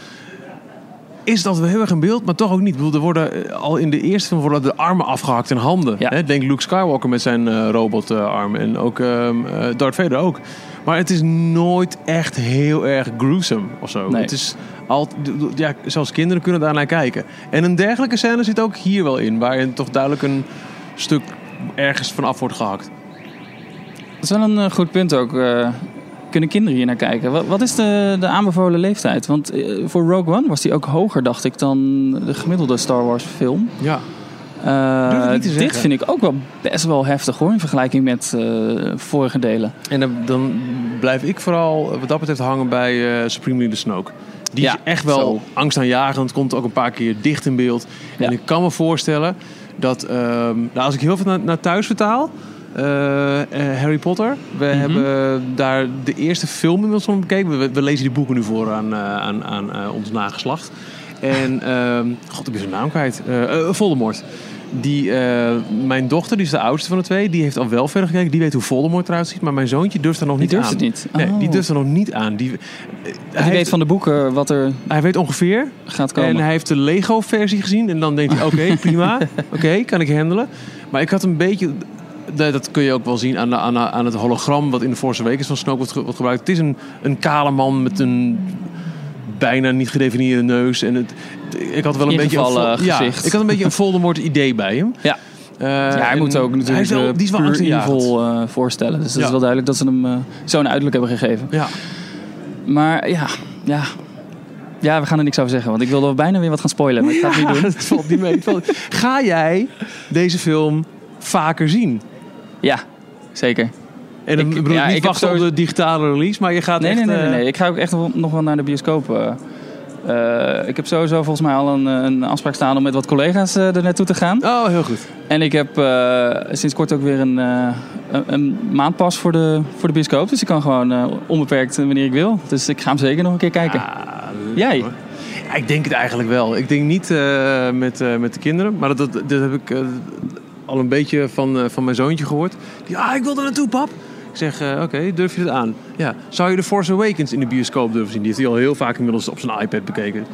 is dat wel heel erg in beeld, maar toch ook niet. Ik bedoel, er worden eh, al in de eerste film worden de armen afgehakt en handen. Ja. Hè? Denk Luke Skywalker met zijn eh, robotarm en ook ehm, eh, Darth Vader ook. Maar het is nooit echt heel erg gruesome of zo. Nee. Het is al, ja, zelfs kinderen kunnen daar naar kijken. En een dergelijke scène zit ook hier wel in, waarin toch duidelijk een stuk ergens vanaf wordt gehakt. Dat is wel een goed punt ook. Kunnen kinderen hier naar kijken? Wat, wat is de, de aanbevolen leeftijd? Want eh, voor Rogue One was die ook hoger, dacht ik, dan de gemiddelde Star Wars film. Ja. Eh, dit vind ik ook wel best wel heftig hoor, in vergelijking met eh, vorige delen. En dan, dan blijf ik vooral wat dat betreft hangen bij Supreme Leader Snoke. Die Ja, is echt wel zo. angstaanjagend, komt ook een paar keer dicht in beeld. Ja. En ik kan me voorstellen dat, ehm, nou, als ik heel veel naar, naar thuis vertaal, Harry Potter. We Mhm. hebben daar de eerste film inmiddels van bekeken. We, we lezen die boeken nu voor aan, eh, aan, aan eh, ons nageslacht. En, ehm, god, ik ben zijn naam kwijt. Eh eh, Voldemort. Die, eh, mijn dochter, die is de oudste van de twee, die heeft al wel verder gekeken. Die weet hoe Voldemort eruit ziet. Maar mijn zoontje durft er nog Die niet durft aan. het niet? Nee, die Oh. durft er nog niet aan. Die, Die hij, weet van de boeken wat er hij weet ongeveer. gaat komen. En hij heeft de Lego-versie gezien. En dan denkt hij, oké, prima. Oké, kan ik handelen. Maar ik had een beetje... Dat dat kun je ook wel zien aan, de- aan, aan het hologram... wat in de Force Awakens van Snoke wordt, ge- wordt gebruikt. Het is een, een kale man met een bijna niet gedefinieerde neus. En het, ik had wel een beetje... Een, ja, gezicht. ik had een beetje een Voldemort-idee bij hem. Ja. Eh, ja, hij moet ook hij natuurlijk is wel, eh, die is wel evil eh, voorstellen. Dus dat Ja. is wel duidelijk dat ze hem zo'n uiterlijk hebben gegeven. Ja. Maar ja, ja. Ja, we gaan er niks over zeggen, want ik wilde bijna weer wat gaan spoilen, maar ik ga het niet doen. Het valt niet mee. Ga jij deze film vaker zien? Ja, zeker. En dan Ik- bedoel ja, niet ik wachten zo- op de digitale release, maar je gaat Nee, echt... nee, nee, nee, eh, nee. Ik ga ook echt nog wel- naar de bioscoop. eh. Eh, ik heb sowieso volgens mij al een, eh, een afspraak staan om met wat collega's eh, er naartoe te gaan. Oh, heel goed. En ik heb eh, sinds kort ook weer een, eh, een, maandpas voor de, voor de bioscoop. Dus ik kan gewoon eh, onbeperkt eh, wanneer ik wil. Dus ik ga hem zeker nog een keer kijken. Ah, Jij? Ja, ik denk het eigenlijk wel. Ik denk niet eh, met, eh, met de kinderen, maar dat, dat, dat heb ik eh, al een beetje van, eh, van mijn zoontje gehoord. Die, ah, ik wil er naartoe, pap. Ik zeg, eh, oké, durf je het aan? Ja. Zou je The Force Awakens in de bioscoop durven zien? Die heeft hij al heel vaak inmiddels op zijn iPad bekeken.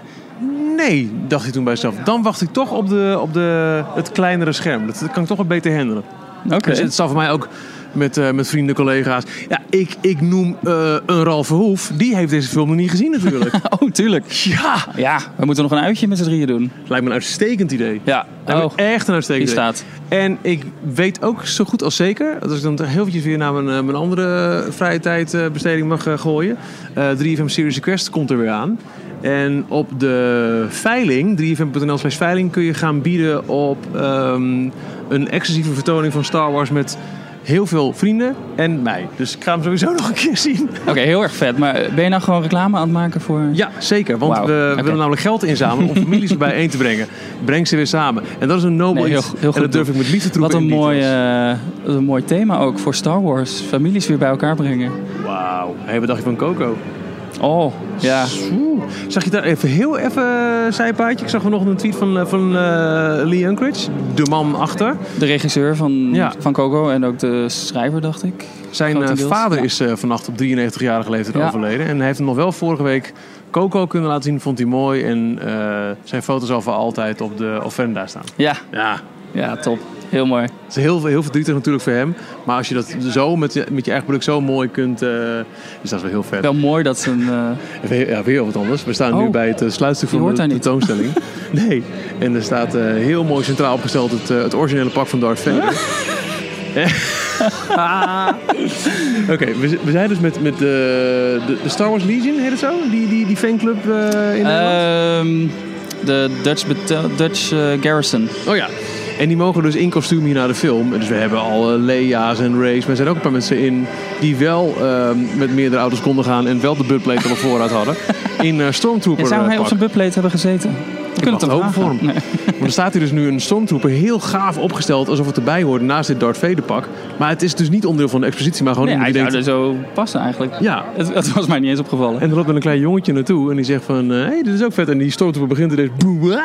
nee, dacht hij toen bij zichzelf. Dan wacht ik toch op, de, op de, het kleinere scherm. Dat, dat kan ik toch wat beter handelen. Oké. Dus het zal voor mij ook met, eh, met vrienden, collega's. Ja, ik, ik noem eh, een Ralf Verhoef. Die heeft deze film nog niet gezien natuurlijk. Oh, tuurlijk. ja, Ja, we moeten nog een uitje met z'n drieën doen. lijkt me een uitstekend idee. Ja. Oh, echt een uitstekend idee. staat. En ik weet ook zo goed als zeker, als ik dan heel eventjes weer naar mijn, eh, mijn andere vrije tijd eh, besteding mag gooien. eh 3FM Series Request komt er weer aan. En op de veiling, 3fm.nl slash veiling, kun je gaan bieden op ehm, een exclusieve vertoning van Star Wars met heel veel vrienden en mij. Dus ik ga hem sowieso nog een keer zien. Oké, heel erg vet. Maar ben je nou gewoon reclame aan het maken voor... Ja, zeker. Want we willen namelijk geld inzamelen om families bijeen te brengen. Breng ze weer samen. En dat is een nobel Nee, heel- iets. heel en dat durf ik met liefde te Wat roepen een in mooi, eh, een mooi thema ook voor Star Wars. Families weer bij elkaar brengen. Wauw. Hey, wat dacht je van Coco? Oh, ja. Oeh. Zag je daar even heel even eh, zijpaadje? Ik zag vanochtend een tweet van, eh, van eh, Lee Unkrich, de man achter. De regisseur van, Ja. van Coco en ook de schrijver, dacht ik. Zijn vader ja. is vannacht op 93-jarige leeftijd Ja. overleden. En hij heeft hem nog wel vorige week Coco kunnen laten zien. Vond hij mooi. En zijn foto's voor altijd op de offerenda staan. Ja, Ja, ja, top. Heel mooi. Het is heel, heel verdrietig natuurlijk voor hem. Maar als je dat zo met je, met je eigen product zo mooi kunt... eh is dat wel heel vet. Wel mooi dat ze een... eh, Weer, ja, weer wat anders. We staan nu Oh. bij het eh, sluitstuk van de tentoonstelling. nee. En er staat heel mooi centraal opgesteld het, het originele pak van Darth Vader. Oké, we, z- we zijn dus met, met de, de, de Star Wars Legion, heet het zo? Die, die, die fanclub in Nederland? ehm, de Dutch, Dutch Garrison. Oh ja. En die mogen dus in kostuum hier naar de film. En Dus we hebben al eh, Leia's en Ray's. Maar er zijn ook een paar mensen in die wel ehm, met meerdere auto's konden gaan. En wel de buttplate nog vooruit hadden. In eh, Stormtrooper Ja, zou eh, hij op pak. zijn buttplate hebben gezeten? We kunnen het voor hem. Nee. Maar er staat hier dus nu een Stormtrooper heel gaaf opgesteld. Alsof het erbij hoort naast dit Darth Vader pak. Maar het is dus niet onderdeel van de expositie. Maar gewoon Nee, hij zou denkt... er zo passen eigenlijk. Ja, Het, het was mij niet eens opgevallen. En er loopt dan een klein jongetje naartoe en die zegt van... Hé, hey, dit is ook vet. En die Stormtrooper begint ah.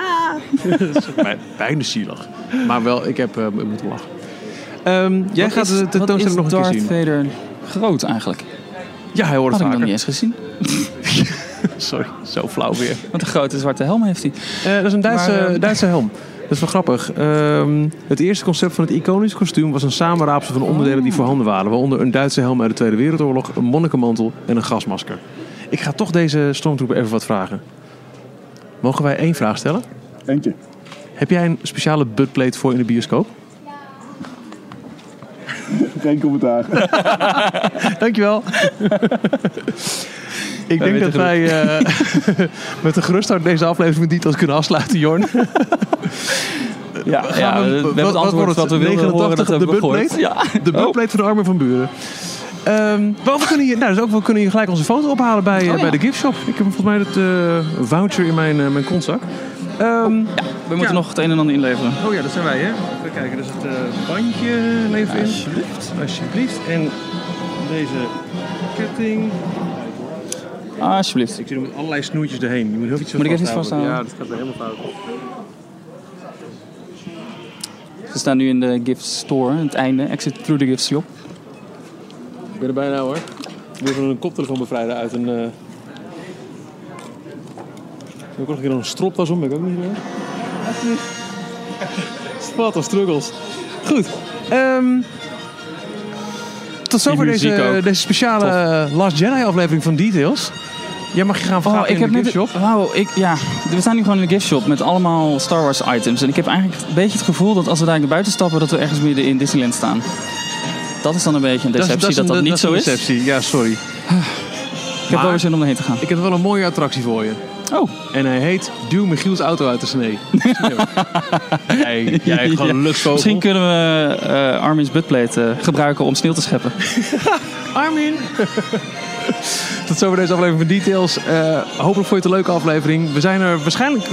Dat is bij- Bijna zielig. Maar wel, ik heb eh, moeten lachen. Ehm, jij Wat gaat is- de tentoonstelling nog een keer Darth zien. Vader groot eigenlijk? Ja, hij hoort Had het ik nog vaker. niet eens gezien. Sorry, zo flauw weer. Wat een grote zwarte helm heeft hij. Eh, dat is een Duitse, Maar, eh, Duitse helm. Dat is wel grappig. Ehm, het eerste concept van het iconisch kostuum was een samenraapsel van onderdelen die voorhanden waren. Waaronder een Duitse helm uit de Tweede Wereldoorlog, een monnikenmantel en een gasmasker. Ik ga toch deze stormtrooper even wat vragen. Mogen wij één vraag stellen? Eentje. Heb jij een speciale buttplate voor in de bioscoop? Geen commentaar. Dankjewel. Ik denk dat wij eh, met een gerust hart deze aflevering van Details kunnen afsluiten, Jorn. Ja, we- we, hebben het antwoord wat we het? wilden horen. 89 Dat de buttplate? Ja. De buttplate van de armen van buren. Maar we kunnen hier, nou, dus ook, we kunnen hier gelijk onze foto ophalen bij, eh, Oh, ja. bij de giftshop. Ik heb volgens mij het eh, voucher in mijn, eh, mijn kontzak. Ehm, We moeten nog het een en ander inleveren. Oh ja, dat zijn wij, hè? Even kijken, dus het eh, bandje lever in. Alsjeblieft. Alsjeblieft. En deze ketting. Alsjeblieft. Ik zit er met allerlei snoertjes erheen. Je moet heel iets Moet ik even iets vasthouden? Ja, dat gaat helemaal fout. Ze staan nu in de gift store, het einde. Exit through the gift shop. Ik ben er bijna hoor. Ik wil een koptelefoon bevrijden uit een... eh Ik heb ook nog een keer een stropdas om, ben ik ook niet meer. Wat een struggles. Goed. ehm, tot zover deze, deze speciale eh, Last Jedi aflevering van Details. Jij mag je gaan Oh, ik in heb de net. giftshop. Wauw, ik, ja. We staan nu gewoon in de gift shop met allemaal Star Wars items. En ik heb eigenlijk een beetje het gevoel dat als we daar naar buiten stappen, dat we ergens midden in Disneyland staan. Dat is dan een beetje een deceptie dat dat, een- niet is zo een is. deceptie. Ja, sorry. Ik heb wel weer zin om erheen te gaan. Ik heb wel een mooie attractie voor je. Oh, En hij heet Duw Michiels auto uit de snee. jij, jij gewoon Ja. een luchtvogel. misschien kunnen we eh Armin's buttplate eh, gebruiken om sneeuw te scheppen. Armin. Tot zover deze aflevering van Details. Eh, hopelijk vond je het een leuke aflevering. We zijn er waarschijnlijk...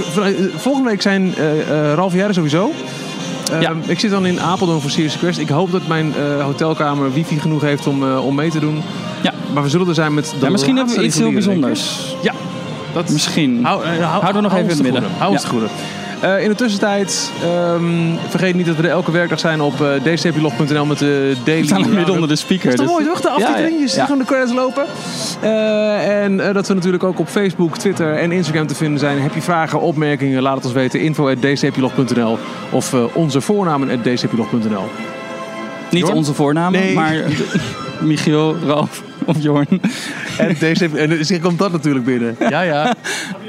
Volgende week zijn eh Ralf en jij er sowieso. Eh, Ja. Ik zit dan in Apeldoorn voor Serious Quest. Ik hoop dat mijn hotelkamer wifi genoeg heeft om, om mee te doen. Ja. Maar we zullen er zijn met de Ja, misschien hebben we iets heel bijzonders. Ja, dat Misschien. Hou, hou, Houden we nog even in het midden. Hou ons Ja. Eh, in de tussentijd, ehm, vergeet niet dat we er elke werkdag zijn op uh, dcplog.nl met de daily... We staan er midden onder de speaker. Dat is toch dus- mooi toch? De aftiteling, Ja, je ziet ja. gewoon de credits lopen. Eh, en eh, dat we natuurlijk ook op Facebook, Twitter en Instagram te vinden zijn. Heb je vragen, opmerkingen, laat het ons weten. info at dcplog.nl of eh, onze voornamen at dcplog.nl. Niet Jorn? onze voornamen, Nee. maar Michiel, Ralf of Jorn. En, DC, en komt dat natuurlijk binnen. Ja, ja.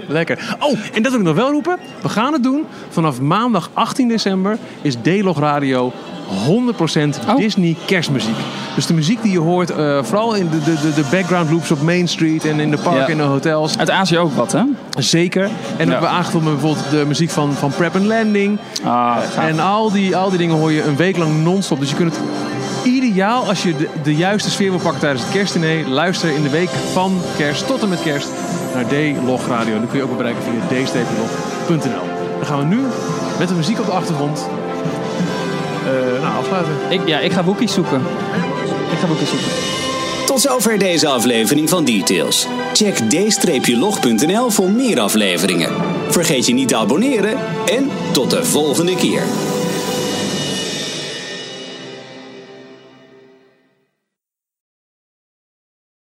Lekker. Oh, en dat wil ik nog wel roepen. We gaan het doen. Vanaf maandag 18 december is D-Log Radio 100% Oh. Disney kerstmuziek. Dus de muziek die je hoort, eh, vooral in de, de, de, de background loops op Main Street en in de parken Ja. en de hotels. Uit Azië ook wat, hè? Zeker. En we Ja. hebben aangevuld met bijvoorbeeld de muziek van, van Prep and Landing. Ah. En al die, al die dingen hoor je een week lang non-stop. Dus je kunt het ideaal, als je de, de juiste sfeer wil pakken tijdens het kerstdiner, luister in de week van kerst tot en met kerst naar D-Log Radio. Dat kun je ook bereiken via d-log.nl. Dan gaan we nu met de muziek op de achtergrond eh, nou, afsluiten. Ik, ja, ik ga boekjes zoeken. Ik ga boekjes zoeken. Tot zover deze aflevering van Details. Check d-log.nl voor meer afleveringen. Vergeet je niet te abonneren en tot de volgende keer.